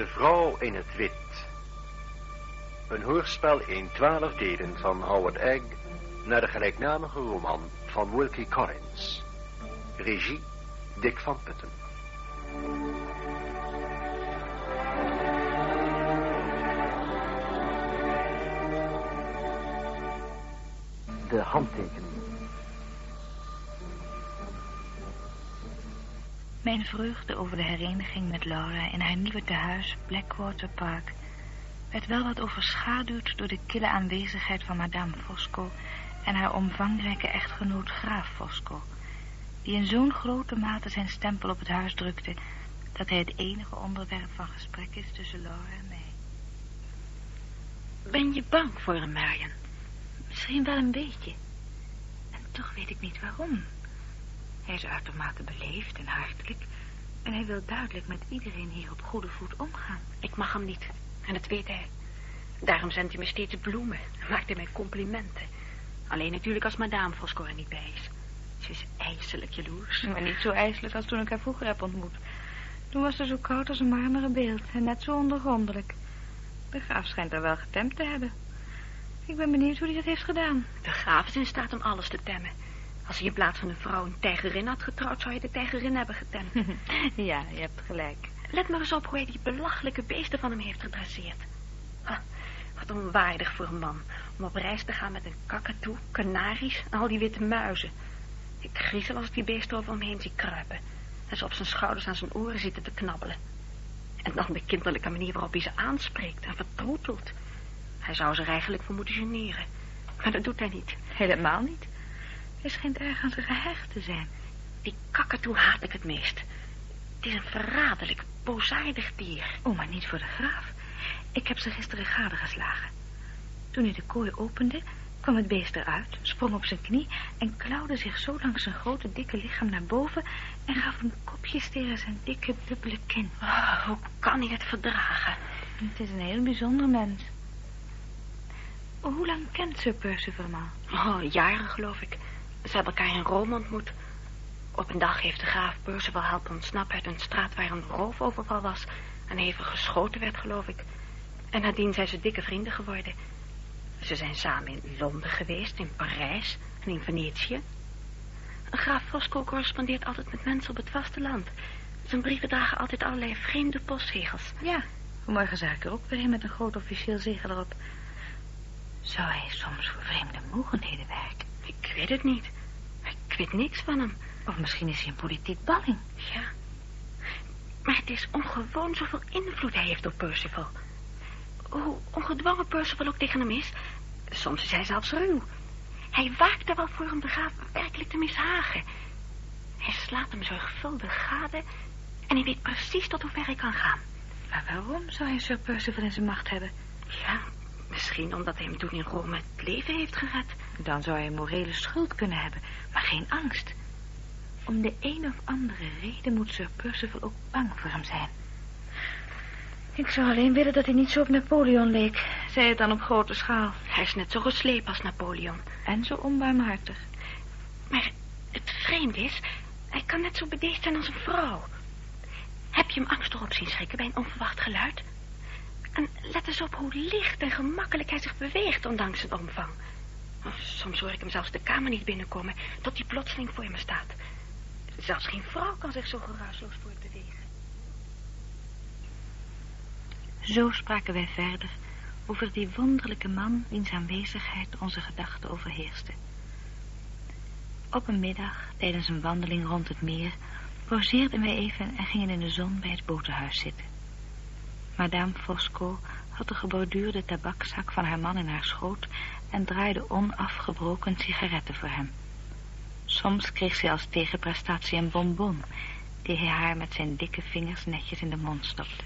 De vrouw in het wit. Een hoorspel in twaalf delen van Howard Egg naar de gelijknamige roman van Wilkie Collins. Regie Dick van Putten. De handtekening. Mijn vreugde over de hereniging met Laura in haar nieuwe tehuis Blackwater Park werd wel wat overschaduwd door de kille aanwezigheid van madame Fosco en haar omvangrijke echtgenoot graaf Fosco, die in zo'n grote mate zijn stempel op het huis drukte dat hij het enige onderwerp van gesprek is tussen Laura en mij. Ben je bang voor hem, Marion? Misschien wel een beetje. En toch weet ik niet waarom. Hij is uitermate beleefd en hartelijk. En hij wil duidelijk met iedereen hier op goede voet omgaan. Ik mag hem niet. En dat weet hij. Daarom zendt hij me steeds bloemen. Maakt hij mij complimenten. Alleen natuurlijk als madame Fosco er niet bij is. Ze is ijselijk jaloers. Maar niet zo ijselijk als toen ik haar vroeger heb ontmoet. Toen was ze zo koud als een marmeren beeld en net zo ondergrondelijk. De graaf schijnt haar wel getemd te hebben. Ik ben benieuwd hoe hij dat heeft gedaan. De graaf is in staat om alles te temmen. Als hij in plaats van een vrouw een tijgerin had getrouwd, zou je de tijgerin hebben getemd. ja, je hebt gelijk. Let maar eens op hoe hij die belachelijke beesten van hem heeft gedresseerd. Ah, wat onwaardig voor een man om op reis te gaan met een kakatoe, kanaries en al die witte muizen. Ik griezel als ik die beesten over hem heen zie kruipen en ze op zijn schouders aan zijn oren zitten te knabbelen. En dan de kinderlijke manier waarop hij ze aanspreekt en vertroetelt. Hij zou ze er eigenlijk voor moeten generen. Maar dat doet hij niet. Helemaal niet. Hij schijnt erg aan zijn gehecht te zijn. Die kakatoe haat ik het meest. Het is een verraderlijk, boosaardig dier. Oh, maar niet voor de graaf. Ik heb ze gisteren gadegeslagen. Toen hij de kooi opende, kwam het beest eruit, sprong op zijn knie... en klauwde zich zo langs zijn grote, dikke lichaam naar boven... en gaf een kopje tegen zijn dikke, dubbele kin. Oh, hoe kan hij het verdragen? Het is een heel bijzonder mens. Hoe lang kent Sir Percival hem al? Oh, jaren geloof ik. Ze hebben elkaar in Rome ontmoet. Op een dag heeft de graaf Percival helpen ontsnappen uit een straat waar een roofoverval was... en even geschoten werd, geloof ik. En nadien zijn ze dikke vrienden geworden. Ze zijn samen in Londen geweest, in Parijs en in Venetië. Graaf Fosco correspondeert altijd met mensen op het vasteland. Zijn brieven dragen altijd allerlei vreemde postzegels. Ja, vanmorgen zag ik er ook weer met een groot officieel zegel erop. Zou hij soms voor vreemde mogendheden werken? Ik weet het niet. Ik weet niks van hem. Of misschien is hij een politiek balling. Ja. Maar het is ongewoon zoveel invloed hij heeft op Percival. Hoe ongedwongen Percival ook tegen hem is, soms is hij zelfs ruw. Hij waakt er wel voor om de graaf werkelijk te mishagen. Hij slaat hem zorgvuldig gade en hij weet precies tot hoe ver hij kan gaan. Maar waarom zou hij Sir Percival in zijn macht hebben? Ja, misschien omdat hij hem toen in Rome het leven heeft gered. Dan zou hij een morele schuld kunnen hebben, maar geen angst. Om de een of andere reden moet Sir Percival ook bang voor hem zijn. Ik zou alleen willen dat hij niet zo op Napoleon leek. Zij het dan op grote schaal. Hij is net zo geslepen als Napoleon. En zo onbarmhartig. Maar het vreemd is, hij kan net zo bedeesd zijn als een vrouw. Heb je hem angstig op zien schrikken bij een onverwacht geluid? En let eens op hoe licht en gemakkelijk hij zich beweegt, ondanks zijn omvang. Soms hoor ik hem zelfs de kamer niet binnenkomen, tot hij plotseling voor me staat. Zelfs geen vrouw kan zich zo geruisloos voortbewegen. Zo spraken wij verder over die wonderlijke man wiens aanwezigheid onze gedachten overheerste. Op een middag, tijdens een wandeling rond het meer, pauzeerden wij even en gingen in de zon bij het botenhuis zitten. Madame Fosco had de geborduurde tabakzak van haar man in haar schoot en draaide onafgebroken sigaretten voor hem. Soms kreeg zij als tegenprestatie een bonbon, die hij haar met zijn dikke vingers netjes in de mond stopte.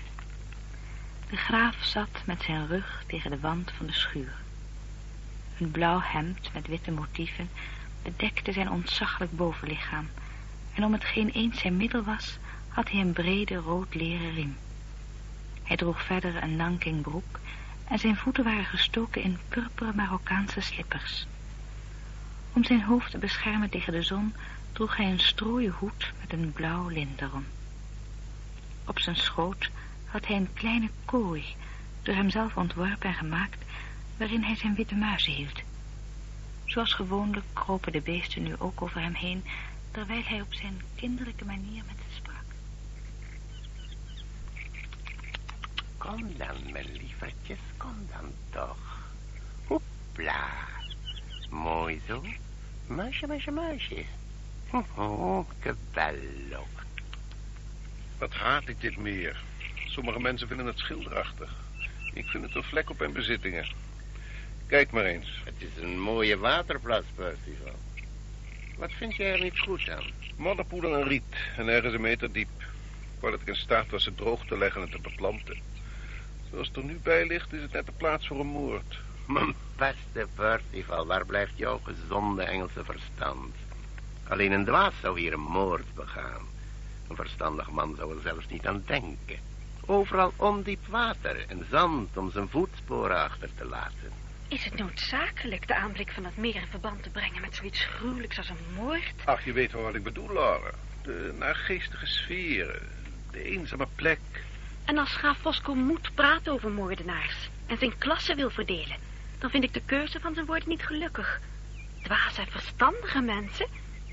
De graaf zat met zijn rug tegen de wand van de schuur. Een blauw hemd met witte motieven bedekte zijn ontzaglijk bovenlichaam, en om hetgeen eens zijn middel was, had hij een brede rood leren riem. Hij droeg verder een nankingbroek en zijn voeten waren gestoken in purperen Marokkaanse slippers. Om zijn hoofd te beschermen tegen de zon droeg hij een strooien hoed met een blauw lint erom. Op zijn schoot had hij een kleine kooi, door hemzelf ontworpen en gemaakt, waarin hij zijn witte muizen hield. Zoals gewoonlijk kropen de beesten nu ook over hem heen, terwijl hij op zijn kinderlijke manier met ze sprak. Kom dan, mijn lievertjes, kom dan toch. Hoepla. Mooi zo. Muisje, muisje, muisje. Oh, bello. Wat haat ik dit meer. Sommige mensen vinden het schilderachtig. Ik vind het een vlek op mijn bezittingen. Kijk maar eens. Het is een mooie waterplas, Percival. Wat vind jij er niet goed aan? Modderpoeder en riet en ergens een meter diep. Waar het in staat was het droog te leggen en te beplanten. Zoals het er nu bij ligt, is het net de plaats voor een moord. Mijn beste Percival, waar blijft jouw gezonde Engelse verstand? Alleen een dwaas zou hier een moord begaan. Een verstandig man zou er zelfs niet aan denken. Overal ondiep water en zand om zijn voetsporen achter te laten. Is het noodzakelijk de aanblik van het meer in verband te brengen met zoiets gruwelijks als een moord? Ach, je weet wel wat ik bedoel, Laura. De naargeestige sferen, de eenzame plek. En als graaf Fosco moet praten over moordenaars en zijn klasse wil verdelen, dan vind ik de keuze van zijn woorden niet gelukkig. Dwaze en verstandige mensen?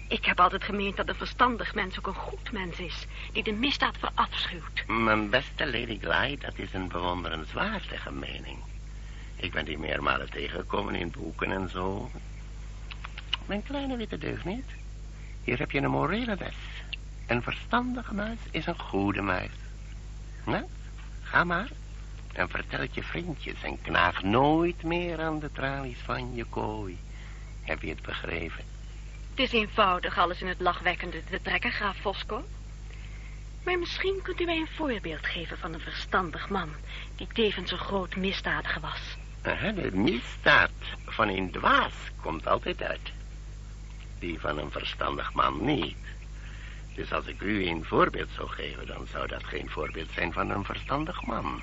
Ik heb altijd gemeend dat een verstandig mens ook een goed mens is, die de misdaad verafschuwt. Mijn beste Lady Glyde, dat is een bewonderenswaardige mening. Ik ben die meermalen tegengekomen in boeken en zo. Mijn kleine witte deugniet, hier heb je een morele les. Een verstandige muis is een goede muis. Nou, ga maar. En vertel het je vriendjes en knaag nooit meer aan de tralies van je kooi. Heb je het begrepen? Het is eenvoudig alles in het lachwekkende te trekken, graaf Fosco. Maar misschien kunt u mij een voorbeeld geven van een verstandig man... die tevens een groot misdadiger was. Aha, De misdaad van een dwaas komt altijd uit. Die van een verstandig man niet. Dus als ik u een voorbeeld zou geven, dan zou dat geen voorbeeld zijn van een verstandig man.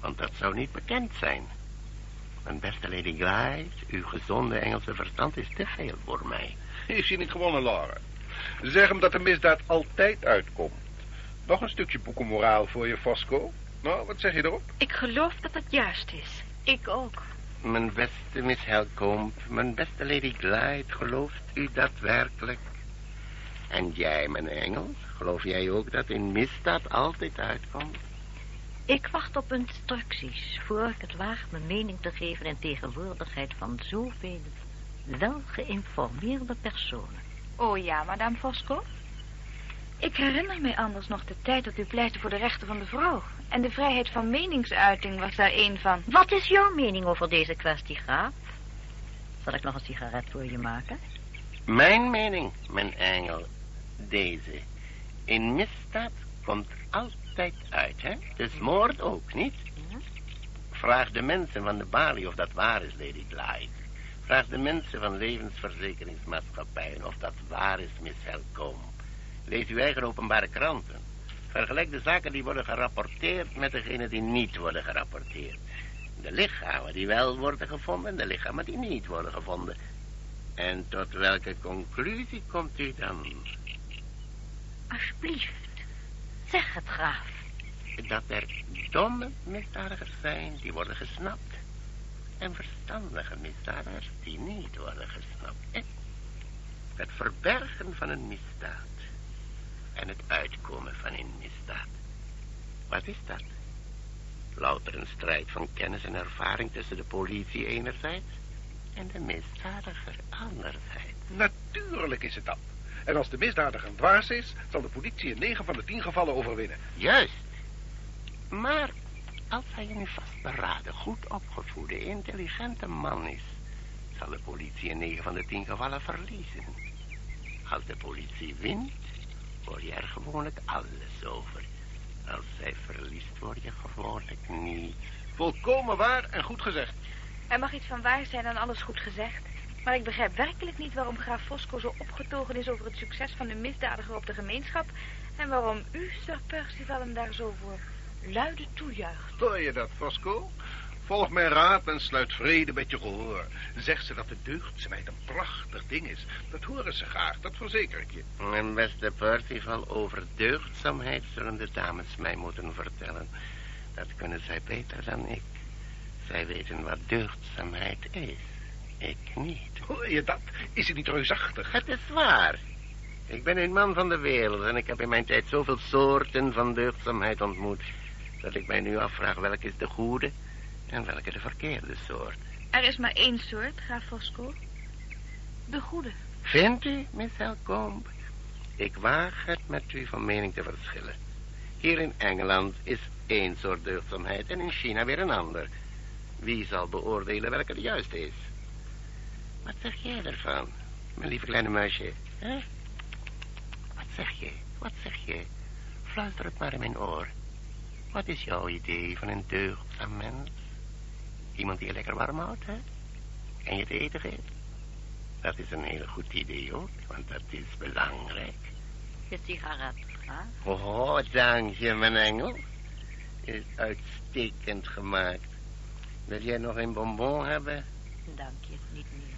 Want dat zou niet bekend zijn. Mijn beste Lady Glyde, uw gezonde Engelse verstand is te veel voor mij. Heeft je niet gewonnen, Laura? Zeg hem dat de misdaad altijd uitkomt. Nog een stukje boekenmoraal voor je, Fosco. Nou, wat zeg je erop? Ik geloof dat het juist is. Ik ook. Mijn beste Miss Helcomb, mijn beste Lady Glyde, gelooft u dat werkelijk? En jij, mijn engel, geloof jij ook dat een misdaad altijd uitkomt? Ik wacht op instructies voor ik het waag mijn mening te geven in tegenwoordigheid van zoveel welgeïnformeerde personen. Oh ja, madame Fosco? Ik herinner mij anders nog de tijd dat u pleitte voor de rechten van de vrouw. En de vrijheid van meningsuiting was daar een van. Wat is jouw mening over deze kwestie, graaf? Zal ik nog een sigaret voor je maken? Mijn mening, mijn engel, deze. Een misdaad komt altijd uit, hè? Dus moord ook, niet? Vraag de mensen van de balie of dat waar is, Lady Glyde. Vraag de mensen van levensverzekeringsmaatschappijen of dat waar is, Miss Helcomb. Lees uw eigen openbare kranten. Vergelijk de zaken die worden gerapporteerd met degene die niet worden gerapporteerd. De lichamen die wel worden gevonden en de lichamen die niet worden gevonden. En tot welke conclusie komt u dan? Alsjeblieft, zeg het, graaf. Dat er domme misdadigers zijn die worden gesnapt. En verstandige misdadigers die niet worden gesnapt. En het verbergen van een misdaad. En het uitkomen van een misdaad. Wat is dat? Louter een strijd van kennis en ervaring tussen de politie enerzijds en de misdadiger anderzijds. Natuurlijk is het dat. En als de misdadiger een dwaas is, zal de politie in 9 van de 10 gevallen overwinnen. Juist. Maar als hij een vastberaden, goed opgevoede, intelligente man is, zal de politie in 9 van de 10 gevallen verliezen. Als de politie wint, hoor je er gewoonlijk alles over. Als zij verliest, word je gewoonlijk niet. Volkomen waar en goed gezegd. Er mag iets van waar zijn en alles goed gezegd. Maar ik begrijp werkelijk niet waarom graaf Fosco zo opgetogen is over het succes van de misdadiger op de gemeenschap. En waarom u, Sir Percival, hem daar zo voor luide toejuicht. Hoor je dat, Fosco? Volg mijn raad en sluit vrede met je gehoor. Zeg ze dat de deugdzaamheid een prachtig ding is. Dat horen ze graag, dat verzeker ik je. Mijn beste Percival, over deugdzaamheid zullen de dames mij moeten vertellen. Dat kunnen zij beter dan ik. Zij weten wat deugdzaamheid is. Ik niet. Hoor je dat? Is het niet reusachtig? Het is waar. Ik ben een man van de wereld en ik heb in mijn tijd zoveel soorten van deugdzaamheid ontmoet... dat ik mij nu afvraag welke is de goede en welke de verkeerde soort. Er is maar één soort, graaf Fosco. De goede. Vindt u, Miss Helcomb? Ik waag het met u van mening te verschillen. Hier in Engeland is één soort deugdzaamheid en in China weer een ander. Wie zal beoordelen welke de juiste is? Wat zeg jij ervan, mijn lieve kleine muisje? Hè? Wat zeg je? Wat zeg je? Fluister het maar in mijn oor. Wat is jouw idee van een deugdzaam mens? Iemand die je lekker warm houdt, hè? En je te eten geeft? Dat is een heel goed idee, hoor, want dat is belangrijk. Je sigaret, hè? Oh, dank je, mijn engel. Is uitstekend gemaakt. Wil jij nog een bonbon hebben? Dank je, niet meer.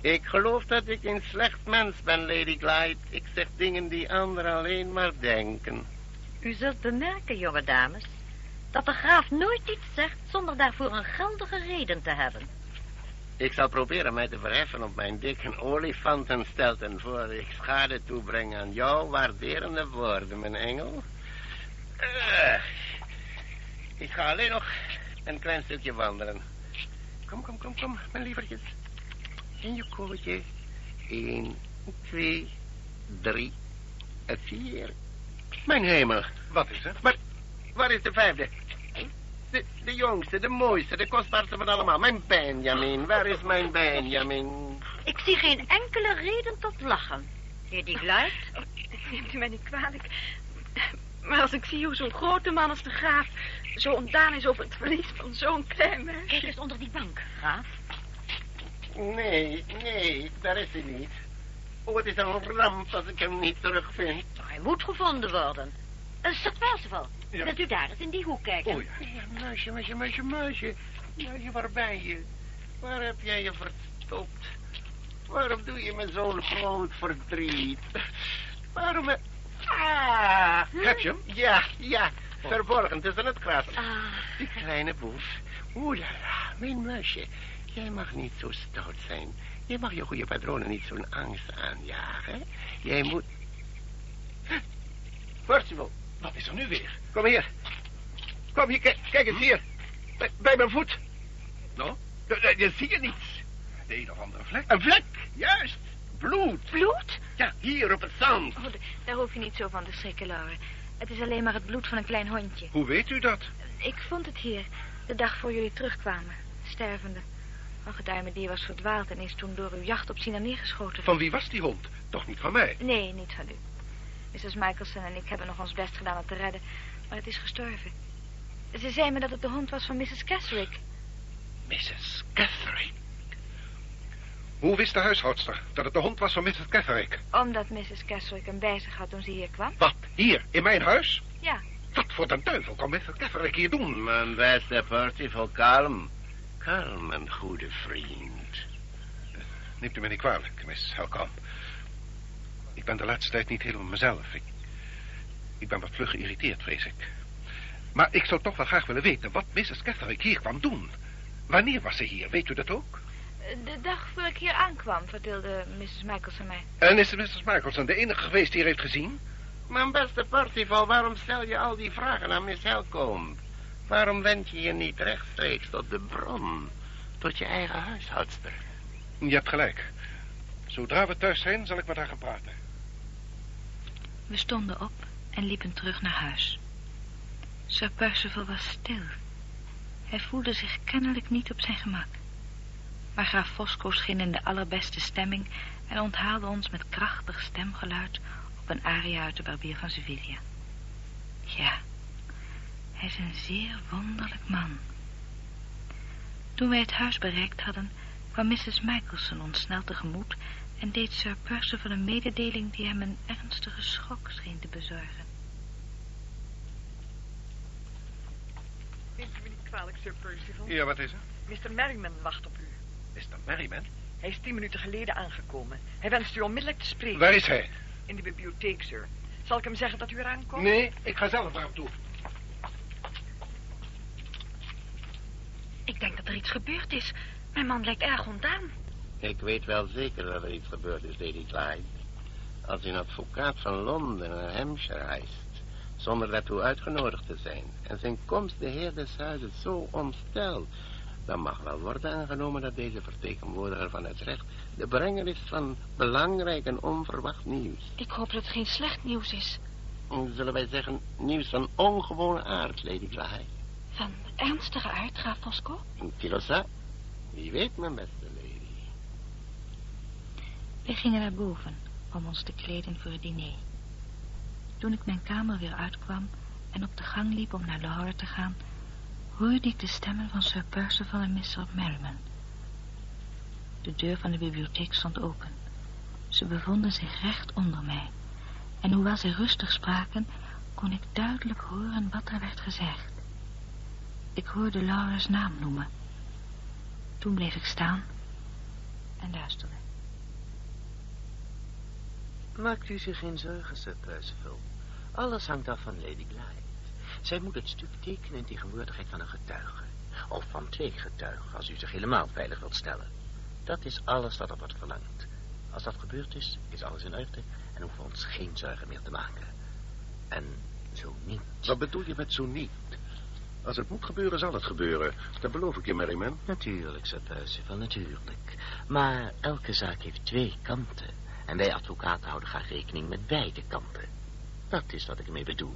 Ik geloof dat ik een slecht mens ben, Lady Glyde. Ik zeg dingen die anderen alleen maar denken. U zult bemerken, jonge dames, dat de graaf nooit iets zegt zonder daarvoor een geldige reden te hebben. Ik zal proberen mij te verheffen op mijn dikke olifantenstelten... voor ik schade toebreng aan jouw waarderende woorden, mijn engel. Eh, ik ga alleen nog een klein stukje wandelen. Kom, kom, kom, kom, mijn lievertjes. In je. Eén, twee, drie, en vier. Mijn hemel. Wat is er? Maar waar is de vijfde? De, de jongste, de mooiste, de kostbaarste van allemaal. Mijn Benjamin. Waar is mijn Benjamin? Ik zie geen enkele reden tot lachen. Lady Gluit? Neemt u mij niet kwalijk. Maar als ik zie hoe zo'n grote man als de graaf... zo ontdaan is over het verlies van zo'n klein meisje... Kijk eens onder die bank, graaf. Nee, nee, daar is hij niet. Oh, het is een ramp als ik hem niet terugvind. Hij moet gevonden worden. Uh, Sir Percival, Ja. wilt u daar eens in die hoek kijken? Oh ja. Ja, muisje, muisje, muisje, muisje. Muisje, waar ben je? Waar heb jij je verstopt? Waarom doe je me zo'n groot verdriet? Waarom... Ah! Heb je hem? Ja, ja. Verborgen tussen het gras. Ah, Die kleine boef. Oeh, mijn muisje. Jij mag niet zo stout zijn. Je mag je goede patronen niet zo'n angst aanjagen. Jij moet... Percival, Wat is er nu weer? kom hier. Kom hier, kijk, kijk eens hier. Bij, bij mijn voet. Nou, Je, je- je niets. de een of andere vlek. Een vlek, juist. Bloed. Bloed? Ja, hier op het zand. Oh, daar hoef je niet zo van te schrikken, Laura. Het is alleen maar het bloed van een klein hondje. Hoe weet u dat? Ik vond het hier, de dag voor jullie terugkwamen. Stervende. Een geduime was verdwaald en is toen door uw jacht op Sina neergeschoten. Van wie was die hond? Toch niet van mij? Nee, niet van u. Mrs. Michelson en ik hebben nog ons best gedaan het te redden, maar het is gestorven. Ze zei me dat het de hond was van Mrs. Keswick. Mrs. Catherine. Hoe wist de huishoudster dat het de hond was van Mrs. Catherine? Omdat Mrs. Keswick hem bij zich had toen ze hier kwam. Wat? Hier, in mijn huis? Ja, Wat voor de duivel kan Mrs. Catherine hier doen? Mijn beste Percival, kalm. Kalm, mijn goede vriend. Neemt u me niet kwalijk, Miss Helkamp. Ik ben de laatste tijd niet helemaal mezelf. Ik, ik ben wat vlug geïrriteerd, vrees ik. Maar ik zou toch wel graag willen weten wat Mrs. Catherine hier kwam doen. Wanneer was ze hier? Weet u dat ook? de dag voor ik hier aankwam, vertelde Mrs. Michelson mij. En is Mrs. Michelson de enige geweest die hier heeft gezien? Mijn beste Percival, waarom stel je al die vragen aan Miss Helcomb? Waarom wend je je niet rechtstreeks tot de bron? Tot je eigen huishoudster? Je hebt gelijk. Zodra we thuis zijn, zal ik met haar gaan praten. We stonden op en liepen terug naar huis. Sir Percival was stil. Hij voelde zich kennelijk niet op zijn gemak. Maar graaf Fosco scheen in de allerbeste stemming en onthaalde ons met krachtig stemgeluid op een aria uit de Barbier van Sevilla. Ja, hij is een zeer wonderlijk man. Toen wij het huis bereikt hadden, kwam Mrs. Michelson ons snel tegemoet en deed Sir Percival een mededeling die hem een ernstige schok scheen te bezorgen. Neemt u me niet kwalijk, Sir Percival. Ja, wat is er? Mr. Merriman wacht op u. Dat Merriman? Hij is tien minuten geleden aangekomen. Hij wenst u onmiddellijk te spreken. Waar is hij? In de bibliotheek, sir. Zal ik hem zeggen dat u eraan komt? Nee, ik ga zelf naar hem toe. Ik denk dat er iets gebeurd is. Mijn man lijkt erg ontdaan. Ik weet wel zeker dat er iets gebeurd is, Lady Clyde. Als een advocaat van Londen naar Hampshire reist, zonder daartoe uitgenodigd te zijn, en zijn komst de heer des huizes zo ontstelt, dan mag wel worden aangenomen dat deze vertegenwoordiger van het recht de brenger is van belangrijk en onverwacht nieuws. Ik hoop dat het geen slecht nieuws is. Zullen wij zeggen, nieuws van ongewone aard, Lady Clyde. Van ernstige aard, graaf Fosco? Kilosa, wie weet, mijn beste lady. We gingen naar boven om ons te kleden voor het diner. Toen ik mijn kamer weer uitkwam en op de gang liep om naar Laura te gaan, hoorde ik de stemmen van Sir Percival en Mr. Merriman. De deur van de bibliotheek stond open. Ze bevonden zich recht onder mij. En hoewel ze rustig spraken, kon ik duidelijk horen wat er werd gezegd. Ik hoorde Laura's naam noemen. Toen bleef ik staan en luisterde. Maakt u zich geen zorgen, Sir Percival. Alles hangt af van Lady Glyde. Zij moet het stuk tekenen in tegenwoordigheid van een getuige. Of van twee getuigen, als u zich helemaal veilig wilt stellen. Dat is alles wat er wordt verlangd. Als dat gebeurd is, is alles in orde en hoeven we ons geen zorgen meer te maken. En zo niet. Wat bedoel je met zo niet? Als het moet gebeuren, zal het gebeuren. Dat beloof ik je, Merriman. Natuurlijk, Sir Percival, natuurlijk. Maar elke zaak heeft twee kanten. En wij advocaten houden graag rekening met beide kanten. Dat is wat ik ermee bedoel.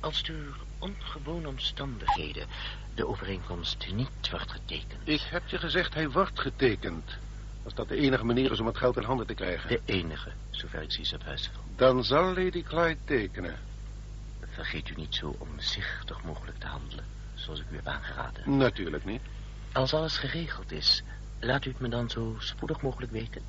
Als door ongewone omstandigheden de overeenkomst niet wordt getekend. Ik heb je gezegd, hij wordt getekend. Als dat de enige manier is om het geld in handen te krijgen. De enige, zover ik zie, Sir Percival. Dan zal Lady Clyde tekenen. Vergeet u niet zo omzichtig mogelijk te handelen, zoals ik u heb aangeraden. Natuurlijk niet. Als alles geregeld is, laat u het me dan zo spoedig mogelijk weten.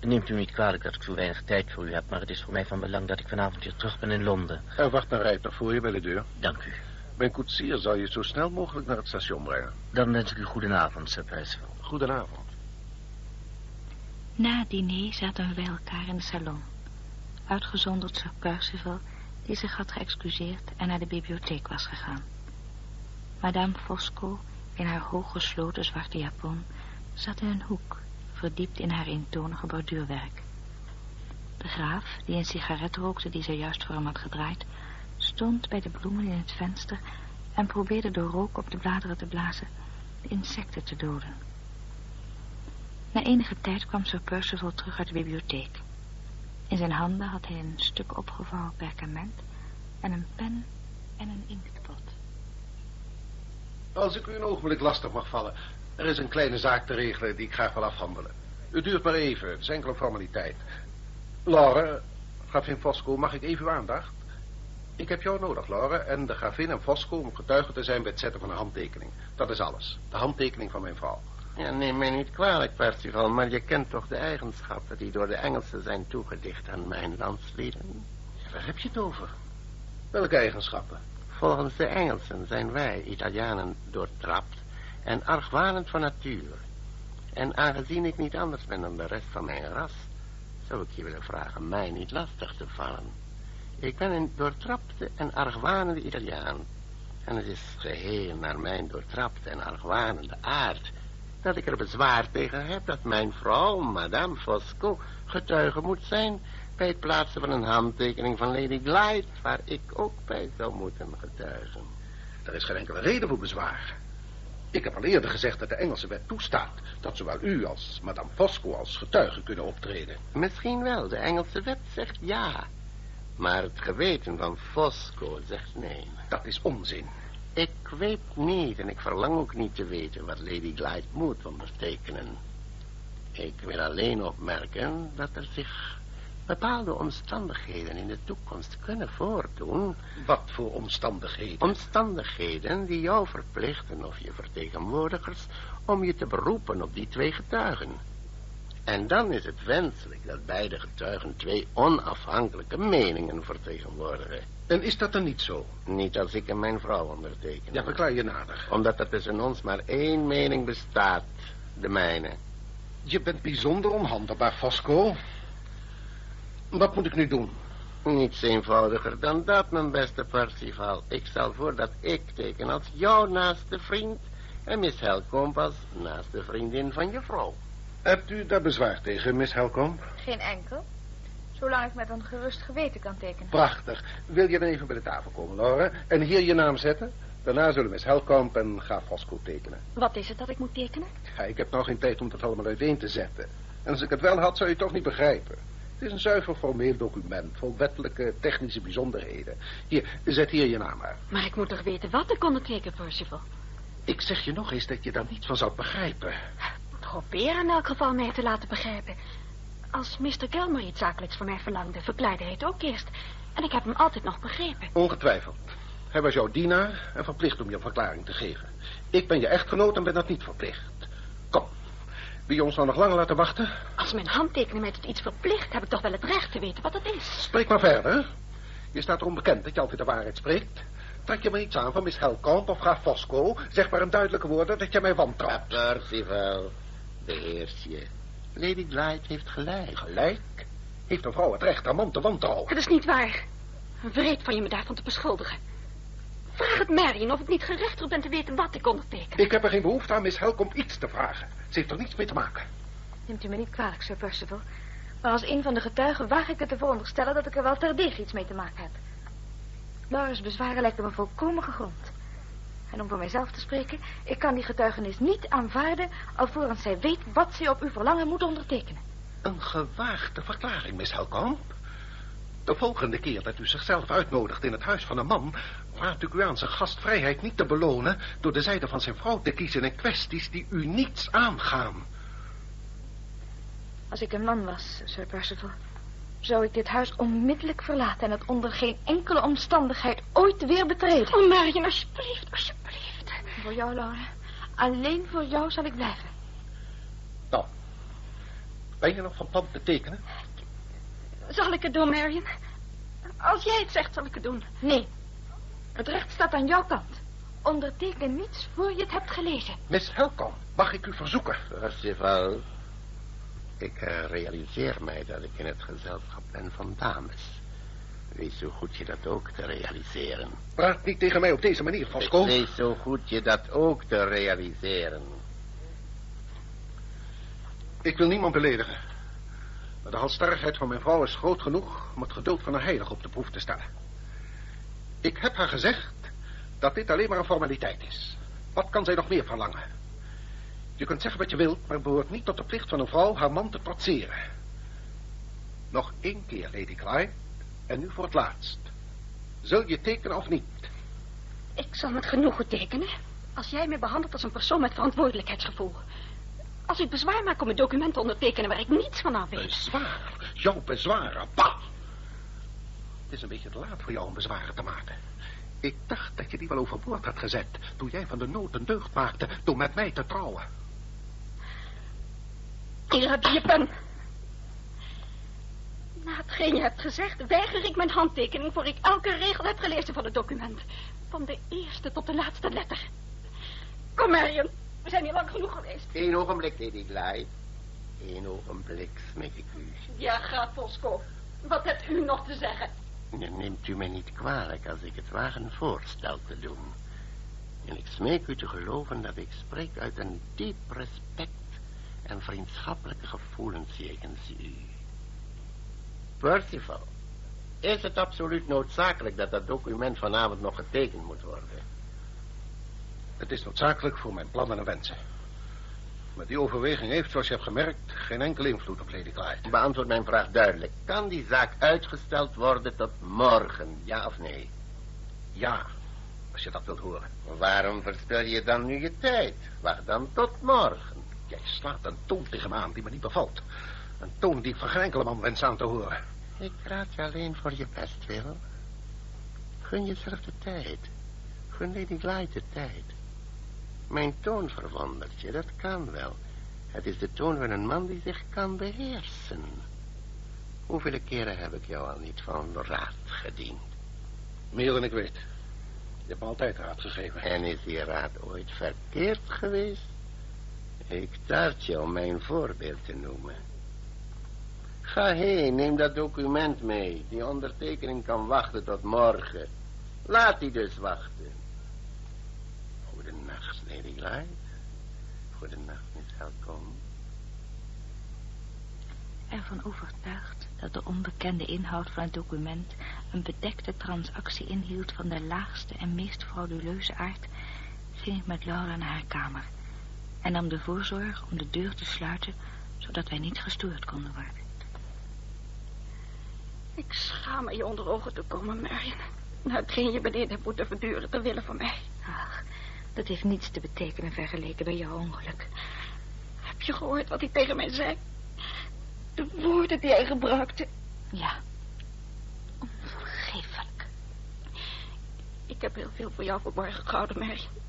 Neemt u niet kwalijk dat ik zo weinig tijd voor u heb, maar het is voor mij van belang dat ik vanavond weer terug ben in Londen. Er wacht een rijtuig voor je bij de deur. Dank u. Mijn koetsier zal je zo snel mogelijk naar het station brengen. Dan wens ik u goedenavond, Sir Percival. Goedenavond. Na het diner zaten we bij elkaar in de salon. Uitgezonderd Sir Percival, die zich had geëxcuseerd en naar de bibliotheek was gegaan. Madame Fosco, in haar hooggesloten zwarte japon, zat in een hoek, verdiept in haar eentonige borduurwerk. De graaf, die een sigaret rookte die ze juist voor hem had gedraaid, stond bij de bloemen in het venster en probeerde door rook op de bladeren te blazen de insecten te doden. Na enige tijd kwam Sir Percival terug uit de bibliotheek. In zijn handen had hij een stuk opgevouwen perkament en een pen en een inktpot. Als ik u een ogenblik lastig mag vallen. Er is een kleine zaak te regelen die ik graag wil afhandelen. Het duurt maar even, het is enkele formaliteit. Laura, gravin Fosco, mag ik even uw aandacht? Ik heb jou nodig, Laura, en de gravin en Fosco om getuige te zijn bij het zetten van een handtekening. Dat is alles. De handtekening van mijn vrouw. Ja, neem mij niet kwalijk, Percival, maar je kent toch de eigenschappen die door de Engelsen zijn toegedicht aan mijn landslieden? Waar heb je het over? Welke eigenschappen? Volgens de Engelsen zijn wij, Italianen, doortrapt en argwanend van natuur. En aangezien ik niet anders ben dan de rest van mijn ras, zou ik je willen vragen mij niet lastig te vallen. Ik ben een doortrapte en argwanende Italiaan. En het is geheel naar mijn doortrapte en argwanende aard dat ik er bezwaar tegen heb dat mijn vrouw, Madame Fosco, getuige moet zijn bij het plaatsen van een handtekening van Lady Glyde, waar ik ook bij zou moeten getuigen. Er is geen enkele reden voor bezwaar. Ik heb al eerder gezegd dat de Engelse wet toestaat dat zowel u als Madame Fosco als getuige kunnen optreden. Misschien wel, de Engelse wet zegt ja. Maar het geweten van Fosco zegt nee. Dat is onzin. Ik weet niet en ik verlang ook niet te weten wat Lady Glyde moet ondertekenen. Ik wil alleen opmerken dat er zich bepaalde omstandigheden in de toekomst kunnen voordoen. Wat voor omstandigheden? Omstandigheden die jou verplichten of je vertegenwoordigers om je te beroepen op die twee getuigen. En dan is het wenselijk dat beide getuigen twee onafhankelijke meningen vertegenwoordigen. En is dat dan niet zo? Niet als ik en mijn vrouw onderteken. Ja, verklaar je nader. Omdat er tussen ons maar één mening bestaat, de mijne. Je bent bijzonder onhandelbaar, Fosco. Wat moet ik nu doen? Niets eenvoudiger dan dat, mijn beste Percival. Ik stel voor dat ik teken als jouw naaste vriend En Miss Helcomb was naast de vriendin van je vrouw. Hebt u daar bezwaar tegen, Miss Helcomb? Geen enkel. Zolang ik met een gerust geweten kan tekenen. Prachtig. Wil je dan even bij de tafel komen, Laura? En hier je naam zetten? Daarna zullen Miss Helcomb en Fosco tekenen. Wat is het dat ik moet tekenen? Ja, ik heb nou geen tijd om dat allemaal uiteen te zetten. En als ik het wel had, zou je het toch niet begrijpen. Het is een zuiver formeel document, vol wettelijke technische bijzonderheden. Hier, zet hier je naam maar. Maar ik moet toch weten wat ik onderteken, Percival? Ik zeg je nog eens dat je daar niets van zou begrijpen. Probeer in elk geval mij te laten begrijpen. Als Mr. Gilmer iets zakelijks van mij verlangde, verklaarde hij het ook eerst. En ik heb hem altijd nog begrepen. Ongetwijfeld. Hij was jouw dienaar en verplicht om je een verklaring te geven. Ik ben je echtgenoot en ben dat niet verplicht. Kom, wil je ons nou nog langer laten wachten? Als mijn handtekening mij tot iets verplicht, heb ik toch wel het recht te weten wat het is. Spreek maar verder. Je staat erom bekend dat je altijd de waarheid spreekt. Trek je me iets aan van Miss Helkamp of graaf Fosco? Zeg maar in duidelijke woorden dat je mij wantrouwt. Percival, beheers je. Lady Glyde heeft gelijk. Gelijk? Heeft een vrouw het recht haar man te wantrouwen? Het is niet waar. Wreed van je me daarvan te beschuldigen. Vraag het Marion of ik niet gerechtigd ben te weten wat ik onderteken. Ik heb er geen behoefte aan Miss Helkamp iets te vragen. Ze heeft er niets mee te maken. Neemt u me niet kwalijk, Sir Percival. Maar als een van de getuigen waag ik het te veronderstellen dat ik er wel terdege iets mee te maken heb. Laura's bezwaren lijken me volkomen gegrond. En om voor mijzelf te spreken, ik kan die getuigenis niet aanvaarden alvorens zij weet wat zij op uw verlangen moet ondertekenen. Een gewaagde verklaring, Miss Helkamp. De volgende keer dat u zichzelf uitnodigt in het huis van een man... raad ik u aan zijn gastvrijheid niet te belonen... door de zijde van zijn vrouw te kiezen in kwesties die u niets aangaan. Als ik een man was, Sir Percival... zou ik dit huis onmiddellijk verlaten... en het onder geen enkele omstandigheid ooit weer betreden. Oh, Marion, alsjeblieft, alsjeblieft. Voor jou, Laura. Alleen voor jou zal ik blijven. Nou, ben je nog van plan te tekenen? Zal ik het doen, Marion? Als jij het zegt, zal ik het doen. Nee. Het recht staat aan jouw kant. Onderteken niets voor je het hebt gelezen. Miss Helkamp, mag ik u verzoeken? Percival, ik eh, realiseer mij dat ik in het gezelschap ben van dames. Wees zo goed je dat ook te realiseren. Praat niet tegen mij op deze manier, Fosco. Wees zo goed je dat ook te realiseren. Ik wil niemand beledigen. Maar de halstarrigheid van mijn vrouw is groot genoeg om het geduld van een heilige op de proef te stellen. Ik heb haar gezegd dat dit alleen maar een formaliteit is. Wat kan zij nog meer verlangen? Je kunt zeggen wat je wilt, maar het behoort niet tot de plicht van een vrouw haar man te trotseren. Nog één keer, Lady Clyde, en nu voor het laatst. Zul je tekenen of niet? Ik zal met genoegen tekenen. Als jij me behandelt als een persoon met verantwoordelijkheidsgevoel. Als ik bezwaar maak om een document te ondertekenen waar ik niets van af weet. Bezwaar? Jouw bezwaren? Bah! Het is een beetje te laat voor jou om bezwaren te maken. Ik dacht dat je die wel overboord had gezet... toen jij van de nood een deugd maakte door met mij te trouwen. Hier heb je je pen. Na hetgeen je hebt gezegd, weiger ik mijn handtekening... voor ik elke regel heb gelezen van het document. Van de eerste tot de laatste letter. Kom, Marion. We zijn hier lang genoeg geweest. Eén ogenblik, Lady Glyde. Eén ogenblik, smeek ik u. Ja, graaf Fosco. Wat hebt u nog te zeggen? Neemt u mij niet kwalijk als ik het waag een voorstel te doen. En ik smeek u te geloven dat ik spreek uit een diep respect en vriendschappelijke gevoelens jegens u. Percival, is het absoluut noodzakelijk dat dat document vanavond nog getekend moet worden? Het is noodzakelijk voor mijn plannen en wensen. Maar die overweging heeft, zoals je hebt gemerkt, geen enkel invloed op Lady Clyde. Beantwoord mijn vraag duidelijk. Kan die zaak uitgesteld worden tot morgen, ja of nee? Ja, als je dat wilt horen. Waarom verspil je dan nu je tijd? Wacht dan tot morgen. Jij slaat een toon tegen me aan die me niet bevalt. Een toon die ik van geen enkele man wens aan te horen. Ik raad je alleen voor je best wil. Gun jezelf de tijd. Gun Lady Glyde de tijd. Mijn toon verwondert je, dat kan wel. Het is de toon van een man die zich kan beheersen. Hoeveel keren heb ik jou al niet van raad gediend? Meer dan ik weet. Je hebt me altijd raad gegeven. En is die raad ooit verkeerd geweest? Ik taart je om mijn voorbeeld te noemen. Ga heen, neem dat document mee. Die ondertekening kan wachten tot morgen. Laat die dus wachten. Goedenacht, Lady Glyde. Goedenacht, Miss Helcom. Ervan overtuigd dat de onbekende inhoud van het document een bedekte transactie inhield van de laagste en meest frauduleuze aard, ging ik met Laura naar haar kamer en nam de voorzorg om de deur te sluiten, zodat wij niet gestoord konden worden. Ik schaam me je onder ogen te komen, Marion. Nou, hetgeen je beneden hebt moeten verduren ter wille van mij. Ach, dat heeft niets te betekenen vergeleken bij jouw ongeluk. Heb je gehoord wat hij tegen mij zei? De woorden die hij gebruikte. Ja, onvergeeflijk. Ik heb heel veel voor jou verborgen gehouden, Marion.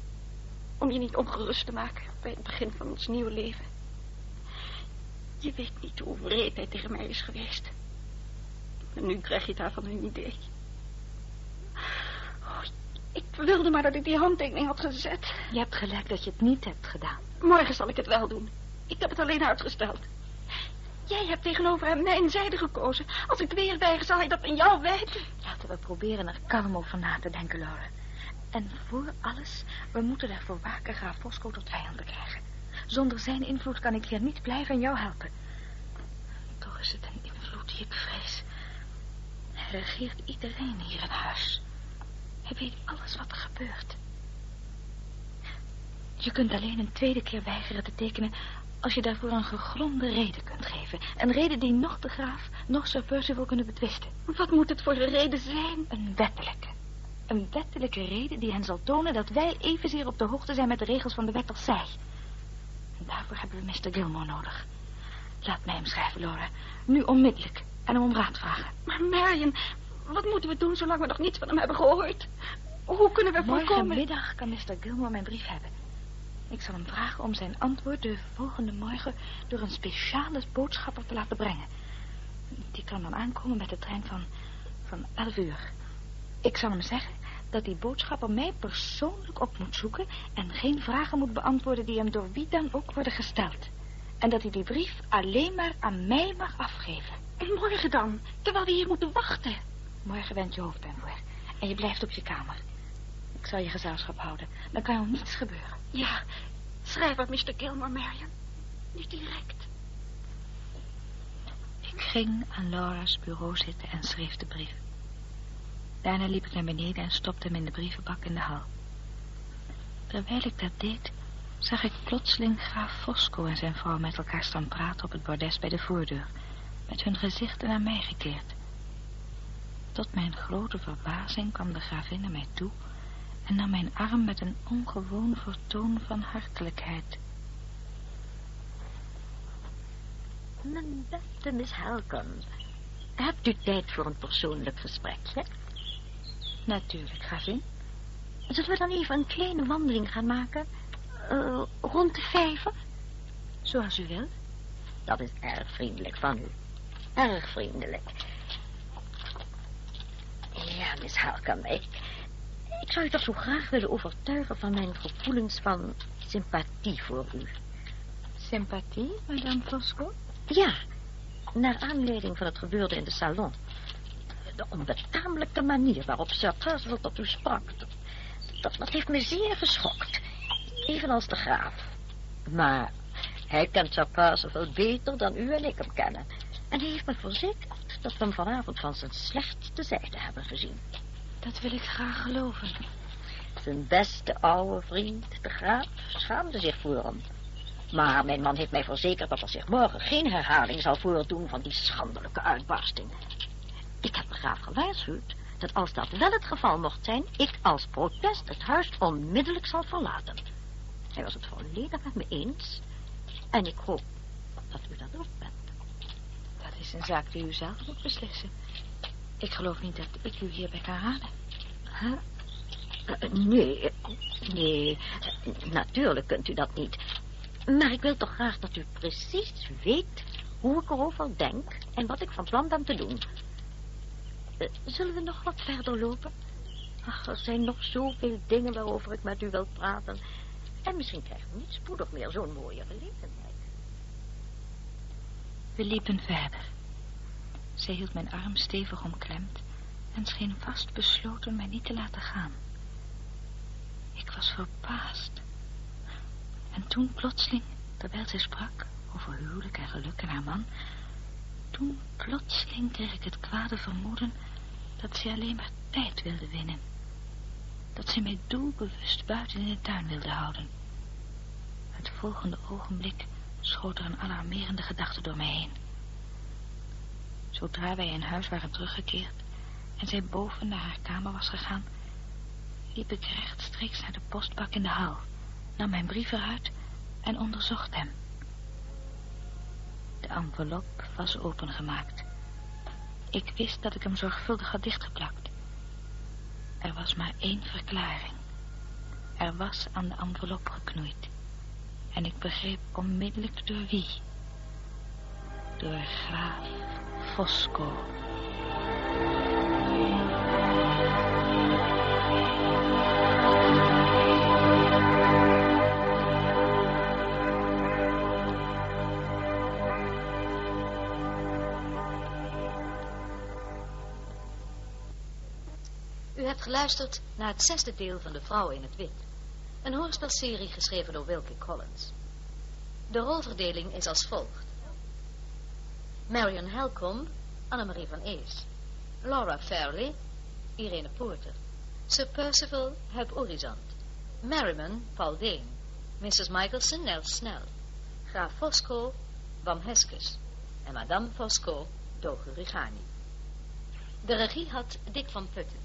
Om je niet ongerust te maken bij het begin van ons nieuwe leven. Je weet niet hoe wreed hij tegen mij is geweest. En nu krijg je daarvan een idee. Oh, ik wilde maar dat ik die handtekening had gezet. Je hebt gelijk dat je het niet hebt gedaan. Morgen zal ik het wel doen. Ik heb het alleen uitgesteld. Jij hebt tegenover hem mijn zijde gekozen. Als ik weer weiger, zal hij dat aan jou wijten. Laten we proberen er kalm over na te denken, Laura. En voor alles, we moeten ervoor waken graaf Fosco tot vijanden krijgen. Zonder zijn invloed kan ik hier niet blijven en jou helpen. Toch is het een invloed die ik vrees. Regeert iedereen hier in huis. Hij weet alles wat er gebeurt. Je kunt alleen een tweede keer weigeren te tekenen als je daarvoor een gegronde reden kunt geven. Een reden die nog de graaf, nog Sir Percival kunnen betwisten. Wat moet het voor een reden zijn? Een wettelijke. Een wettelijke reden die hen zal tonen dat wij evenzeer op de hoogte zijn met de regels van de wet als zij. En daarvoor hebben we Mr. Gilmore nodig. Laat mij hem schrijven, Laura. Nu onmiddellijk. En hem om raad vragen. Maar Marion, wat moeten we doen zolang we nog niets van hem hebben gehoord? Hoe kunnen we voorkomen... Morgenmiddag kan Mr. Gilmore mijn brief hebben. Ik zal hem vragen om zijn antwoord de volgende morgen door een speciale boodschapper te laten brengen. Die kan dan aankomen met de trein van, van 11 uur. Ik zal hem zeggen dat die boodschapper mij persoonlijk op moet zoeken en geen vragen moet beantwoorden die hem door wie dan ook worden gesteld. En dat hij die brief alleen maar aan mij mag afgeven. En morgen dan, terwijl we hier moeten wachten. Morgen wend je hoofdpijn voor en je blijft op je kamer. Ik zal je gezelschap houden. Dan kan er niets gebeuren. Ja, schrijf aan Mr. Gilmore, Marion. Nu direct. Ik ging aan Laura's bureau zitten en schreef de brief. Daarna liep ik naar beneden en stopte hem in de brievenbak in de hal. Terwijl ik dat deed, zag ik plotseling graaf Fosco en zijn vrouw met elkaar staan praten op het bordes bij de voordeur, met hun gezichten naar mij gekeerd. Tot mijn grote verbazing kwam de gravin naar mij toe en nam mijn arm met een ongewoon vertoon van hartelijkheid. Mijn beste Miss Halcon, hebt u tijd voor een persoonlijk gesprekje? Natuurlijk, gravin. Zullen we dan even een kleine wandeling gaan maken? Uh, rond de vijver? Zoals u wilt. Dat is erg vriendelijk van u. Erg vriendelijk. Ja, Miss Halcom, ik, ik zou u toch zo graag willen overtuigen van mijn gevoelens van sympathie voor u. Sympathie, madame Fosco? Ja, naar aanleiding van het gebeurde in de salon. De onbetamelijke manier waarop Percival tot u sprak, dat, dat heeft me zeer geschokt. Evenals de graaf. Maar hij kent Sir Percival beter dan u en ik hem kennen. En hij heeft me verzekerd dat we hem vanavond van zijn slechtste zijde hebben gezien. Dat wil ik graag geloven. Zijn beste oude vriend, de graaf, schaamde zich voor hem. Maar mijn man heeft mij verzekerd dat er zich morgen geen herhaling zal voordoen van die schandelijke uitbarsting. Ik heb de graaf gewaarschuwd dat als dat wel het geval mocht zijn, ik als protest het huis onmiddellijk zal verlaten. Hij was het volledig met me eens en ik hoop dat u dat ook bent. Is een zaak die u zelf moet beslissen. Ik geloof niet dat ik u hierbij kan raden. Huh? Uh, nee, nee, natuurlijk kunt u dat niet. Maar ik wil toch graag dat u precies weet hoe ik erover denk en wat ik van plan ben te doen. Uh, zullen we nog wat verder lopen? Ach, er zijn nog zoveel dingen waarover ik met u wil praten. En misschien krijgen we niet spoedig meer zo'n mooie gelegenheid. We liepen verder. Zij hield mijn arm stevig omklemd en scheen vast besloten mij niet te laten gaan. Ik was verbaasd. En toen plotseling, terwijl zij sprak over huwelijk en geluk en haar man... toen plotseling kreeg ik het kwade vermoeden dat zij alleen maar tijd wilde winnen. Dat ze mij doelbewust buiten in de tuin wilde houden. Het volgende ogenblik schoot er een alarmerende gedachte door mij heen. Zodra wij in huis waren teruggekeerd en zij boven naar haar kamer was gegaan, liep ik rechtstreeks naar de postbak in de hal, nam mijn brief eruit en onderzocht hem. De envelop was opengemaakt. Ik wist dat ik hem zorgvuldig had dichtgeplakt. Er was maar één verklaring. Er was aan de envelop geknoeid. En ik begreep onmiddellijk door wie. Door graaf Fosco. U hebt geluisterd naar het zesde deel van De Vrouw in het Wit. Een hoorspelserie geschreven door Wilkie Collins. De rolverdeling is als volgt. Marion Helcomb, Annemarie van Ees. Laura Fairley, Irene Poorter. Sir Percival, Hub Orizant. Merriman, Paul Deen. Mrs. Michelson, Nel Snell. Graaf Fosco, Bam Heskes. En Madame Fosco, Doge Rigani. De regie had Dick van Putten.